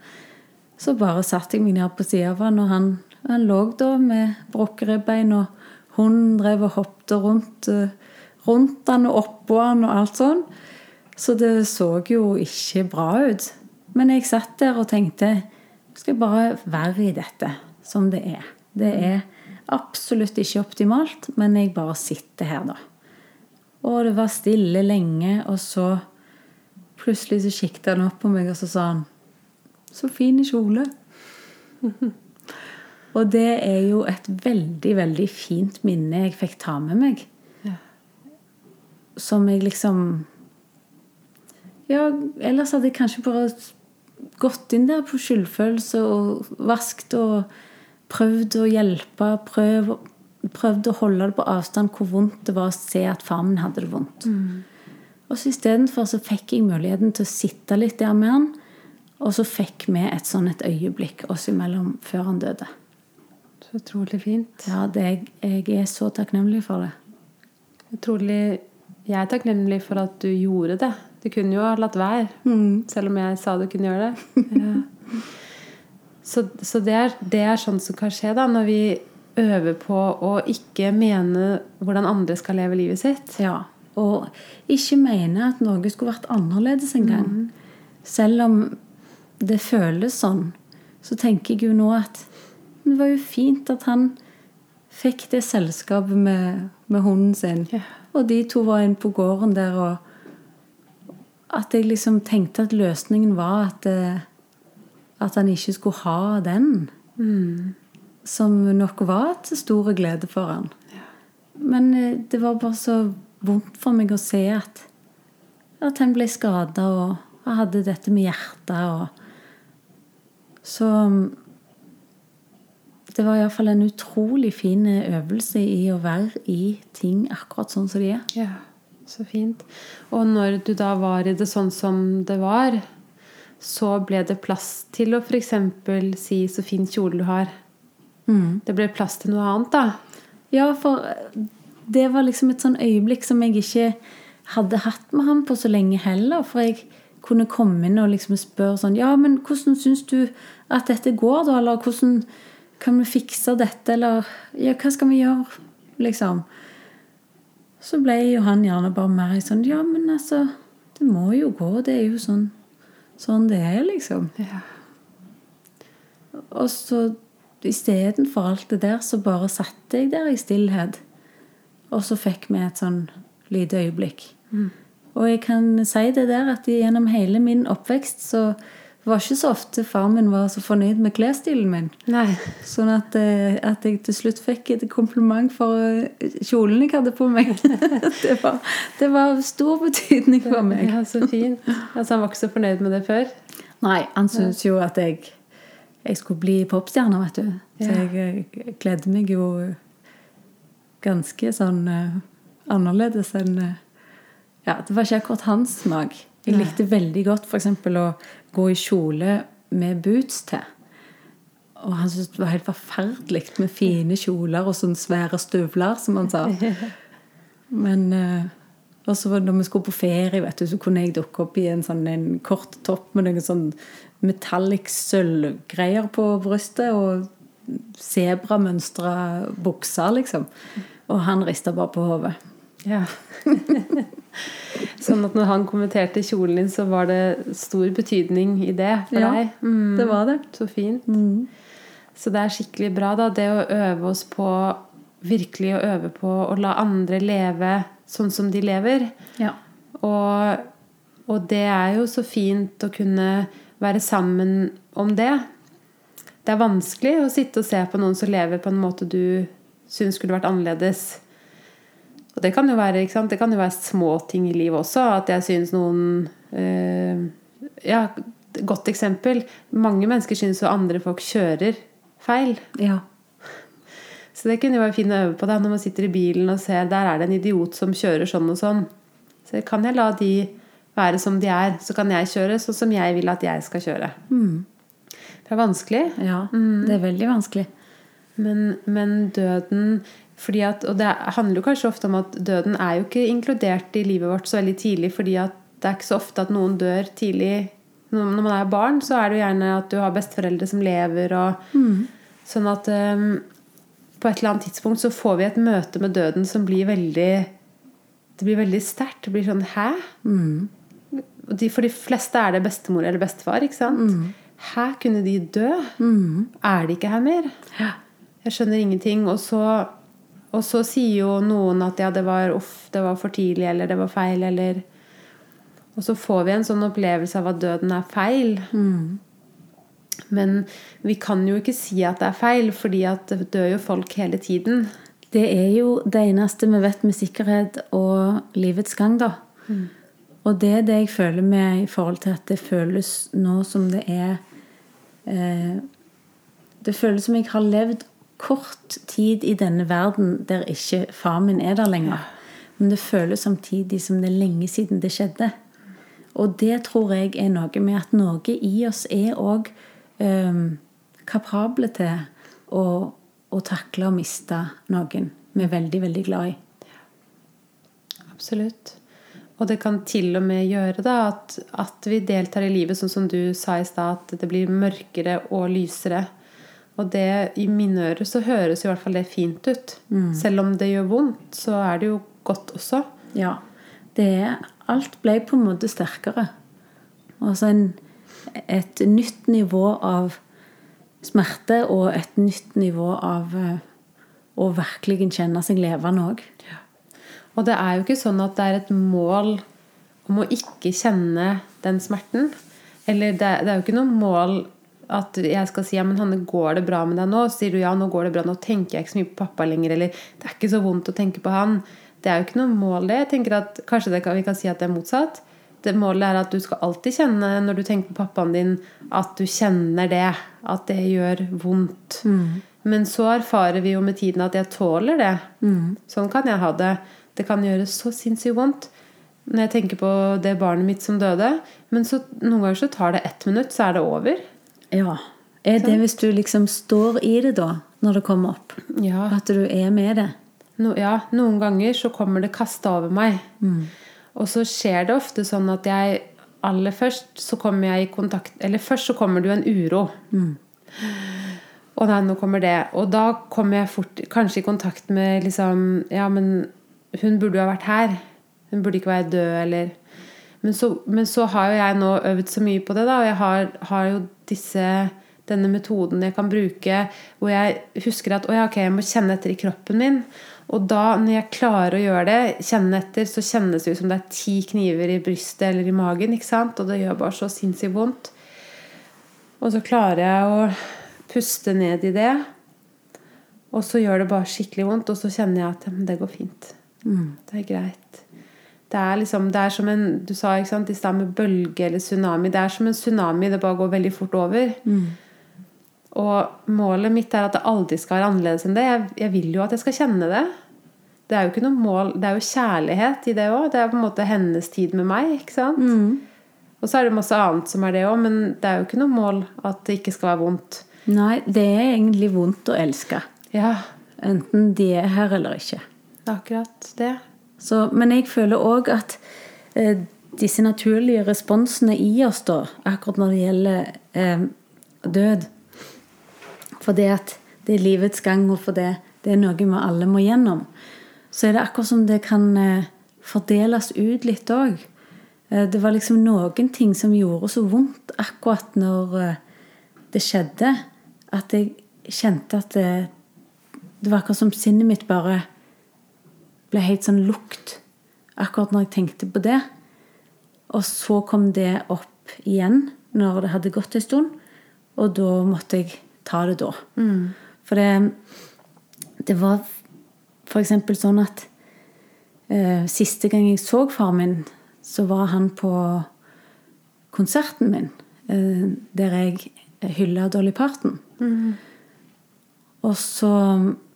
så bare satte jeg meg ned på sida av han, og han, han lå da med brukkeribbein, og hunden drev og hoppet rundt, eh, rundt han og oppå han og alt sånn. Så det så jo ikke bra ut. Men jeg satt der og tenkte skal jeg bare være i dette som det er. Det er absolutt ikke optimalt, men jeg bare sitter her, da. Og det var stille lenge, og så plutselig så kikket han opp på meg, og så sa han Så fin kjole. og det er jo et veldig, veldig fint minne jeg fikk ta med meg. Ja. Som jeg liksom Ja, ellers hadde jeg kanskje bare gått inn der på skyldfølelse og vaskt og prøvd å hjelpe. Prøv, prøvd å holde det på avstand hvor vondt det var å se at far min hadde det vondt. Og så Istedenfor så fikk jeg muligheten til å sitte litt der med han. Og så fikk vi et sånn et øyeblikk oss imellom før han døde. Så utrolig fint. Ja, det, jeg er så takknemlig for det. Utrolig Jeg er takknemlig for at du gjorde det. Du kunne jo ha latt være, selv om jeg sa du kunne gjøre det. Ja. Så, så det, er, det er sånn som kan skje da, når vi øver på å ikke mene hvordan andre skal leve livet sitt. Ja, Og ikke mene at noe skulle vært annerledes en gang. Selv om det føles sånn, så tenker jeg jo nå at det var jo fint at han fikk det selskapet med, med hunden sin. Ja. Og de to var inne på gården der, og at jeg liksom tenkte at løsningen var at, eh, at han ikke skulle ha den. Som nok var til stor glede for han. Men eh, det var bare så vondt for meg å se at, at han ble skada og jeg hadde dette med hjertet og Så det var iallfall en utrolig fin øvelse i å være i ting akkurat sånn som de er. Ja, så fint. Og når du da var i det sånn som det var, så ble det plass til å f.eks. si 'så fin kjole du har'. Det ble plass til noe annet, da. Ja, for det var liksom et sånn øyeblikk som jeg ikke hadde hatt med han på så lenge heller. For jeg kunne komme inn og liksom spørre sånn Ja, men hvordan syns du at dette går, da? Eller hvordan kan vi fikse dette? Eller ja, hva skal vi gjøre? Liksom. Så ble jo han gjerne bare mer sånn Ja, men altså Det må jo gå. Det er jo sånn, sånn det er, liksom. Ja. Og så istedenfor alt det der, så bare satt jeg der i stillhet. Og så fikk vi et sånn lite øyeblikk. Og jeg kan si det der at gjennom hele min oppvekst så var ikke så ofte far min var så fornøyd med klesstilen min. Nei. Sånn at, eh, at jeg til slutt fikk et kompliment for eh, kjolen jeg hadde på meg. Det var, det var stor betydning for meg. Ja, så fint. Altså, han var ikke så fornøyd med det før? Nei, han syntes jo at jeg, jeg skulle bli popstjerne, vet du. Så Ja. jeg, eh, kledde meg jo ganske sånn uh, annerledes enn uh, Ja, det var ikke akkurat hans smak. Jeg Nei. likte veldig godt f.eks. å gå i kjole med boots til. Og han syntes det var helt forferdelig med fine kjoler og sånne svære støvler, som han sa. Men uh, og så når vi skulle på ferie, vet du, så kunne jeg dukke opp i en sånn en kort topp med noen sånn metallic sølvgreier på brystet og sebramønstra bukser, liksom. Og han rista bare på hodet. Ja. sånn at når han kommenterte kjolen din, så var det stor betydning i det for Ja, deg? Mm. Det var det. Så fint. Så det er skikkelig bra, da. Det å øve oss på Virkelig å øve på å la andre leve sånn som de lever. Ja. Og, og det er jo så fint å kunne være sammen om det. Det er vanskelig å sitte og se på noen som lever på en måte du syns skulle vært annerledes. Og det kan jo være? Det kan jo være små ting i livet også. At jeg syns noen øh, Ja, godt eksempel. Mange mennesker syns jo andre folk kjører feil. ja. Så det kunne jo være fint å øve på da, når man sitter i bilen og ser der er det en idiot som kjører sånn og sånn. Så kan jeg la de være som de er, så kan jeg kjøre sånn som jeg vil at jeg skal kjøre. Det er vanskelig, ja. Det er veldig vanskelig. men, men døden fordi at, Og det handler jo kanskje ofte om at døden er jo ikke inkludert i livet vårt så veldig tidlig, fordi at det er ikke så ofte at noen dør tidlig. Når man er barn, så er det jo gjerne at du har besteforeldre som lever, og sånn at um, på et eller annet tidspunkt så får vi et møte med døden som blir veldig Det blir veldig sterkt. Det blir sånn Hæ? Og de, for de fleste er det bestemor eller bestefar. ikke sant? Her kunne de dø? Er de ikke her mer? Jeg skjønner ingenting. Og så, og så sier jo noen at ja, det var uff, det var for tidlig, eller det var feil, eller Og så får vi en sånn opplevelse av at døden er feil. Men vi kan jo ikke si at det er feil, fordi at det dør jo folk hele tiden. Det er jo det eneste vi vet med sikkerhet og livets gang, da. Og det er det jeg føler med i forhold til at det føles nå som det er eh, Det føles som jeg har levd kort tid i denne verden der ikke far min er der lenger. Men det føles samtidig som det er lenge siden det skjedde. Og det tror jeg er noe med at noe i oss er òg eh, kapable til å, å takle å miste noen vi er veldig, veldig glad i. Absolutt. Og det kan til og med gjøre da, at, at vi deltar i livet, sånn som du sa i stad, at det blir mørkere og lysere. Og det, i mine ører så høres i hvert fall det fint ut. Selv om det gjør vondt, så er det jo godt også. Ja. Det alt ble på en måte sterkere. Altså en, et nytt nivå av smerte og et nytt nivå av eh, å virkelig kjenne seg levende òg. Og det er jo ikke sånn at det er et mål om å ikke kjenne den smerten. Eller det, det er jo ikke noe mål at jeg skal si ja, men Hanne, går det bra med deg nå? Så sier du ja, nå går det bra, nå tenker jeg ikke så mye på pappa lenger. Eller det er ikke så vondt å tenke på han. Det er jo ikke noe mål, det. Jeg tenker at Kanskje det kan, vi kan si at det er motsatt. Det Målet er at du skal alltid kjenne når du tenker på pappaen din, at du kjenner det. At det gjør vondt. Men så erfarer vi jo med tiden at jeg tåler det. Sånn kan jeg ha det. Det kan gjøre så sinnssykt vondt når jeg tenker på det barnet mitt som døde. Men så, noen ganger så tar det ett minutt, så er det over. Ja. Er det hvis du liksom står i det, da, når det kommer opp? Ja, At du er med det? no, ja noen ganger så kommer det kasta over meg. Og så skjer det ofte sånn at jeg aller først så kommer jeg i kontakt Eller først så kommer det jo en uro. og nei, nå kommer det. Og da kommer jeg fort kanskje i kontakt med liksom Ja, men hun burde jo ha vært her. Hun burde ikke være død, eller Men så, men så har jo jeg nå øvd så mye på det, da, og jeg har, har jo disse denne metoden jeg kan bruke hvor jeg husker at ja, okay, jeg må kjenne etter i kroppen min. Og da, når jeg klarer å gjøre det, kjenne etter, så kjennes det ut som det er ti kniver i brystet eller i magen. ikke sant? Og det gjør bare så sinnssykt vondt. Og så klarer jeg å puste ned i det. Og så gjør det bare skikkelig vondt, og så kjenner jeg at det går fint. Mm. Det er greit. Det er, liksom, det er som en Du sa ikke sant, i stad med bølge eller tsunami. Det er som en tsunami. Det bare går veldig fort over. Mm. Og målet mitt er at det aldri skal være annerledes enn det. Jeg, jeg vil jo at jeg skal kjenne det. Det er jo ikke noe mål Det er jo kjærlighet i det òg. Det er på en måte hennes tid med meg. ikke sant? Mm. Og så er det masse annet som er det òg, men det er jo ikke noe mål at det ikke skal være vondt. Nei, det er egentlig vondt å elske. Ja, Enten de er her eller ikke. Det er akkurat det. Så, men jeg føler òg at eh, disse naturlige responsene i oss, da, akkurat når det gjelder eh, død For det at det er livets gang, og for det, det er noe vi alle må gjennom, så er det akkurat som det kan eh, fordeles ut litt òg. Eh, det var liksom noen ting som gjorde så vondt akkurat når eh, det skjedde, at jeg kjente at det, det var akkurat som sinnet mitt bare ble helt sånn lukt akkurat når jeg tenkte på det. Og så kom det opp igjen når det hadde gått en stund, og da måtte jeg ta det da. For det, det var f.eks. sånn at eh, siste gang jeg så far min, så var han på konserten min, eh, der jeg hylla Dolly Parton. Og så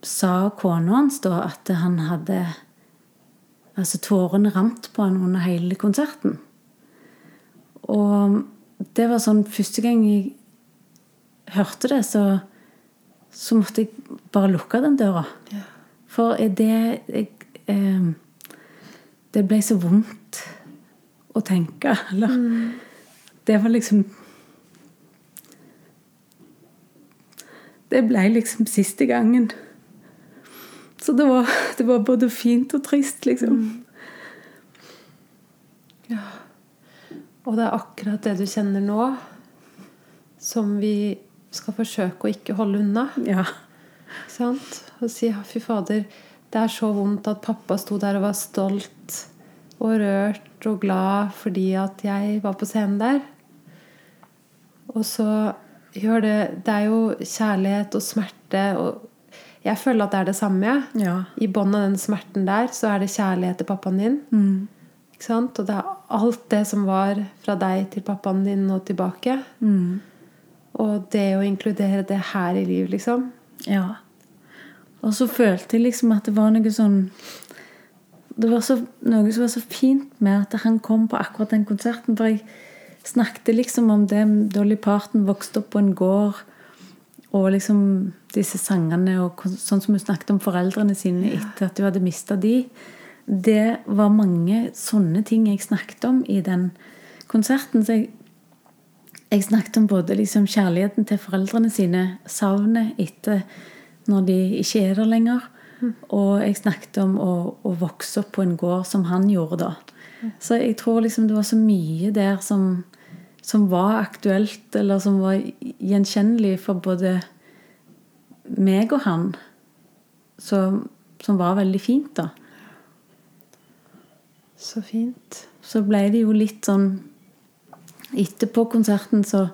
sa kona hans da at han hadde Altså tårene rant på han under hele konserten. Og det var sånn Første gang jeg hørte det, så, så måtte jeg bare lukke den døra. Ja. For det jeg, eh, Det ble så vondt å tenke. Eller Det var liksom Det ble liksom siste gangen. Så det var, det var både fint og trist, liksom. Ja. Og det er akkurat det du kjenner nå, som vi skal forsøke å ikke holde unna. Ja. Sant? Og si fy fader, det er så vondt at pappa sto der og var stolt og rørt og glad fordi at jeg var på scenen der. Og så gjør det Det er jo kjærlighet og smerte og Jeg føler at det er det samme. Ja. I bånn av den smerten der så er det kjærlighet til pappaen din. Mm. Ikke sant? Og det er alt det som var fra deg til pappaen din og tilbake. Mm. Og det å inkludere det her i livet, liksom. Ja. Og så følte jeg liksom at det var noe sånn Det var så, noe som var så fint med at han kom på akkurat den konserten. For jeg snakket liksom om det Dolly Parton vokste opp på en gård. Og liksom disse sangene og sånn som hun snakket om foreldrene sine etter at hun hadde mista de. Det var mange sånne ting jeg snakket om i den konserten. Så jeg, jeg snakket om både liksom kjærligheten til foreldrene sine, savnet etter når de ikke er der lenger. Og jeg snakket om å, å vokse opp på en gård som han gjorde da. Så jeg tror liksom det var så mye der som, som var aktuelt, eller som var gjenkjennelig for både meg og han. Som, som var veldig fint, da. Så fint. så ble det jo litt sånn Etterpå konserten så,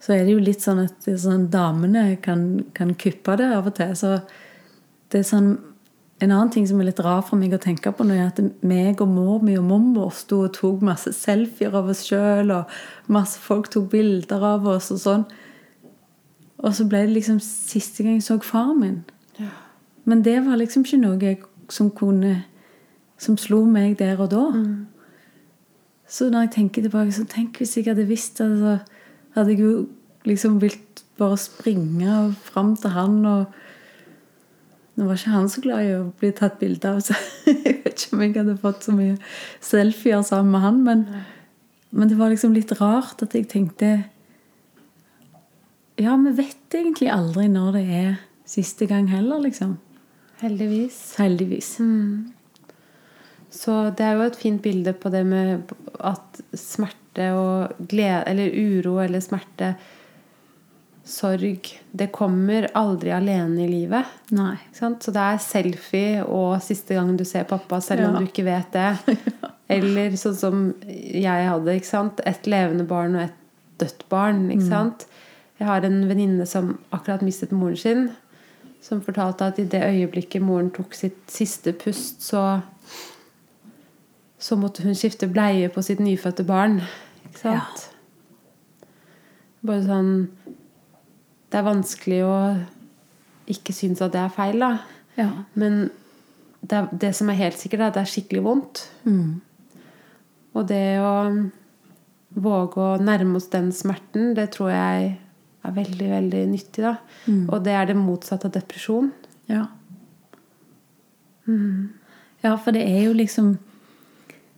så er det jo litt sånn at sånn, damene kan, kan kuppe det av og til. Så det er sånn En annen ting som er litt rar for meg å tenke på nå, er at meg og mor mi og mormor sto og tok masse selfier av oss sjøl, og masse folk tok bilder av oss og sånn. Og så ble det liksom siste gang jeg så far min. Ja. Men det var liksom ikke noe jeg, som kunne Som slo meg der og da. Så når jeg tenker tilbake, så tenk hvis jeg hadde visst det, så hadde jeg jo liksom vilt bare springe fram til han og Nå var ikke han så glad i å bli tatt bilde av, så jeg vet ikke om jeg hadde fått så mye selfier sammen med han, men, men det var liksom litt rart at jeg tenkte Ja, vi vet egentlig aldri når det er siste gang heller, liksom. Heldigvis. Heldigvis. Så det er jo et fint bilde på det med at smerte og glede Eller uro eller smerte sorg Det kommer aldri alene i livet. Nei. Sant? Så det er selfie og siste gang du ser pappa, selv om Ja. du ikke vet det. Eller sånn som jeg hadde. ikke sant? Et levende barn og et dødt barn. ikke sant? Jeg har en venninne som akkurat mistet moren sin. Som fortalte at i det øyeblikket moren tok sitt siste pust, så så måtte hun skifte bleie på sitt nyfødte barn. Ikke sant? Bare sånn Det er vanskelig å ikke synes at det er feil, da. Ja. Men det, er, det som er helt sikkert, er at det er skikkelig vondt. Mm. Og det å våge å nærme oss den smerten, det tror jeg er veldig, veldig nyttig. da. Og det er det motsatte av depresjon. Ja. Ja, for det er jo liksom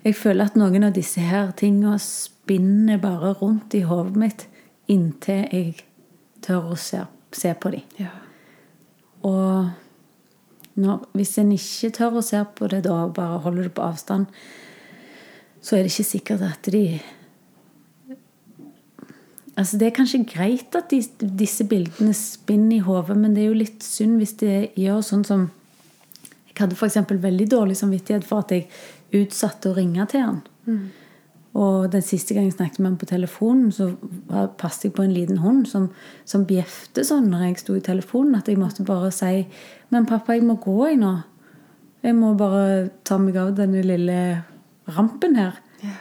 Jeg føler at noen av disse her tinga spinner bare rundt i hodet mitt inntil jeg tør å se, se på dem. Ja. Og når, hvis en ikke tør å se på det da, og bare holder det på avstand, så er det ikke sikkert at de Altså Det er kanskje greit at de, disse bildene spinner i hodet, men det er jo litt synd hvis det gjør sånn som Jeg hadde f.eks. veldig dårlig samvittighet for at jeg utsatte å ringe til han. Og den siste gangen jeg snakket med ham på telefonen, så passet jeg på en liten hund som, som bjefte sånn når jeg sto i telefonen, at jeg måtte bare si 'Men pappa, jeg må gå, jeg nå. Jeg må bare ta meg av denne lille rampen her.' Ja.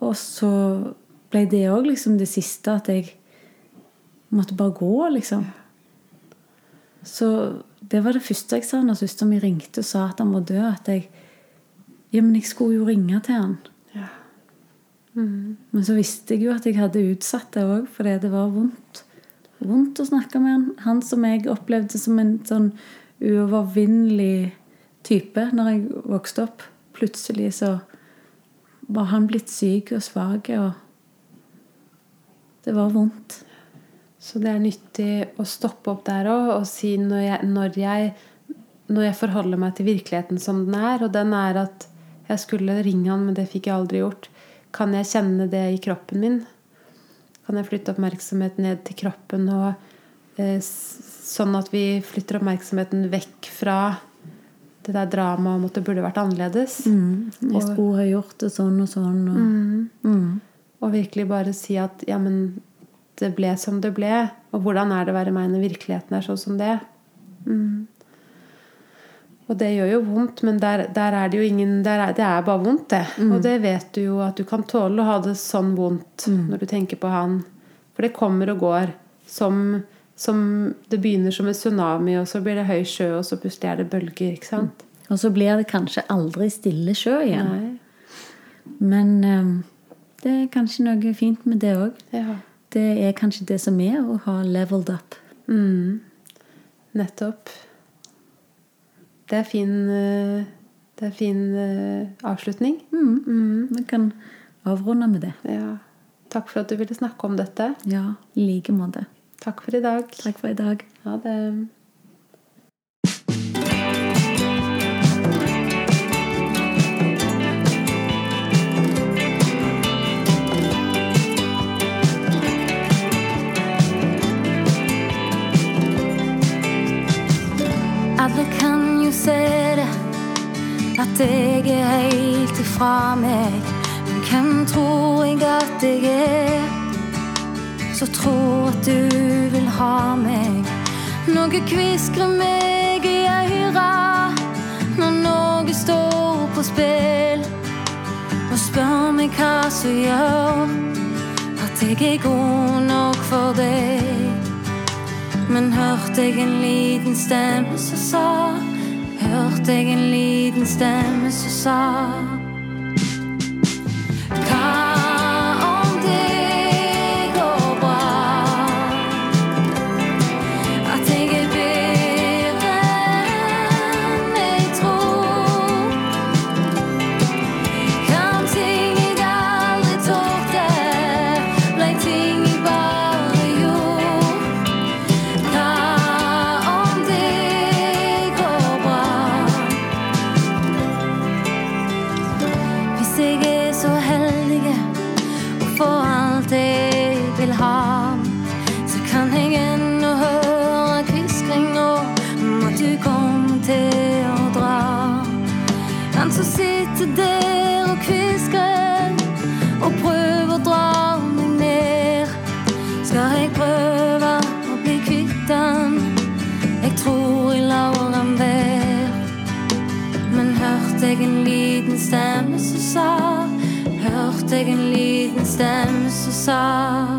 Og så ble det òg liksom det siste at jeg måtte bare gå, liksom. Så det var det første jeg sa når søsteren min ringte og sa at han var død. At jeg Ja, men jeg skulle jo ringe til han. Ja. Men så visste jeg jo at jeg hadde utsatt det òg, fordi det var vondt. Vondt å snakke med han. Han som jeg opplevde som en sånn uovervinnelig type når jeg vokste opp. Plutselig så var han blitt syk og svak, og det var vondt. Så det er nyttig å stoppe opp der òg og si når jeg, når, jeg, når jeg forholder meg til virkeligheten som den er, og den er at jeg skulle ringe han, men det fikk jeg aldri gjort. Kan jeg kjenne det i kroppen min? Kan jeg flytte oppmerksomheten ned til kroppen, og eh, sånn at vi flytter oppmerksomheten vekk fra det der dramaet om at det burde vært annerledes? Jeg skulle ha gjort det sånn og sånn. Og, Mm. Og virkelig bare si at ja, men det ble som det ble. Og hvordan er det å være meg når virkeligheten er sånn som det? Mm. Og det gjør jo vondt, men der, der er det jo ingen er, Det er bare vondt, det. Og det vet du jo at du kan tåle å ha det sånn vondt når du tenker på han. For det kommer og går. Som, som Det begynner som en tsunami, og så blir det høy sjø, og så plutselig er det bølger. ikke sant? og så blir det kanskje aldri stille sjø igjen. Nei. Men um, det er kanskje noe fint med det òg. Ja. Det er kanskje det som er å ha leveled up. Mm. Nettopp. Det er fin eh, Det er fin eh, avslutning. Vi kan avrunde med det. Ja. Takk for at du ville snakke om dette. Ja, i like måte. Takk for i dag. Takk for i dag. Ha det. Jo se det, at jeg er helt ifra meg. Men hvem tror jeg at jeg er, så tror at du vil ha meg? Noe kviskrer meg i øra når noe står på spill. Og spør meg hva som gjør at jeg er god nok for deg. Men hørte jeg en liten stemme som sa Jeg en liten stemme som sa Jeg en liten stemme som sa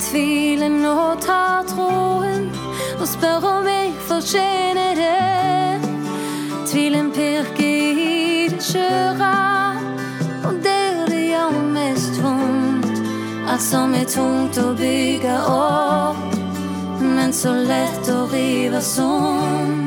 Tvilen og tar troen og spør om jeg fortjener det. Tvilen pirker i det skjøre, og der det gjør mest vondt. Alt som er tungt å bygge opp, men så lett å rive sånn.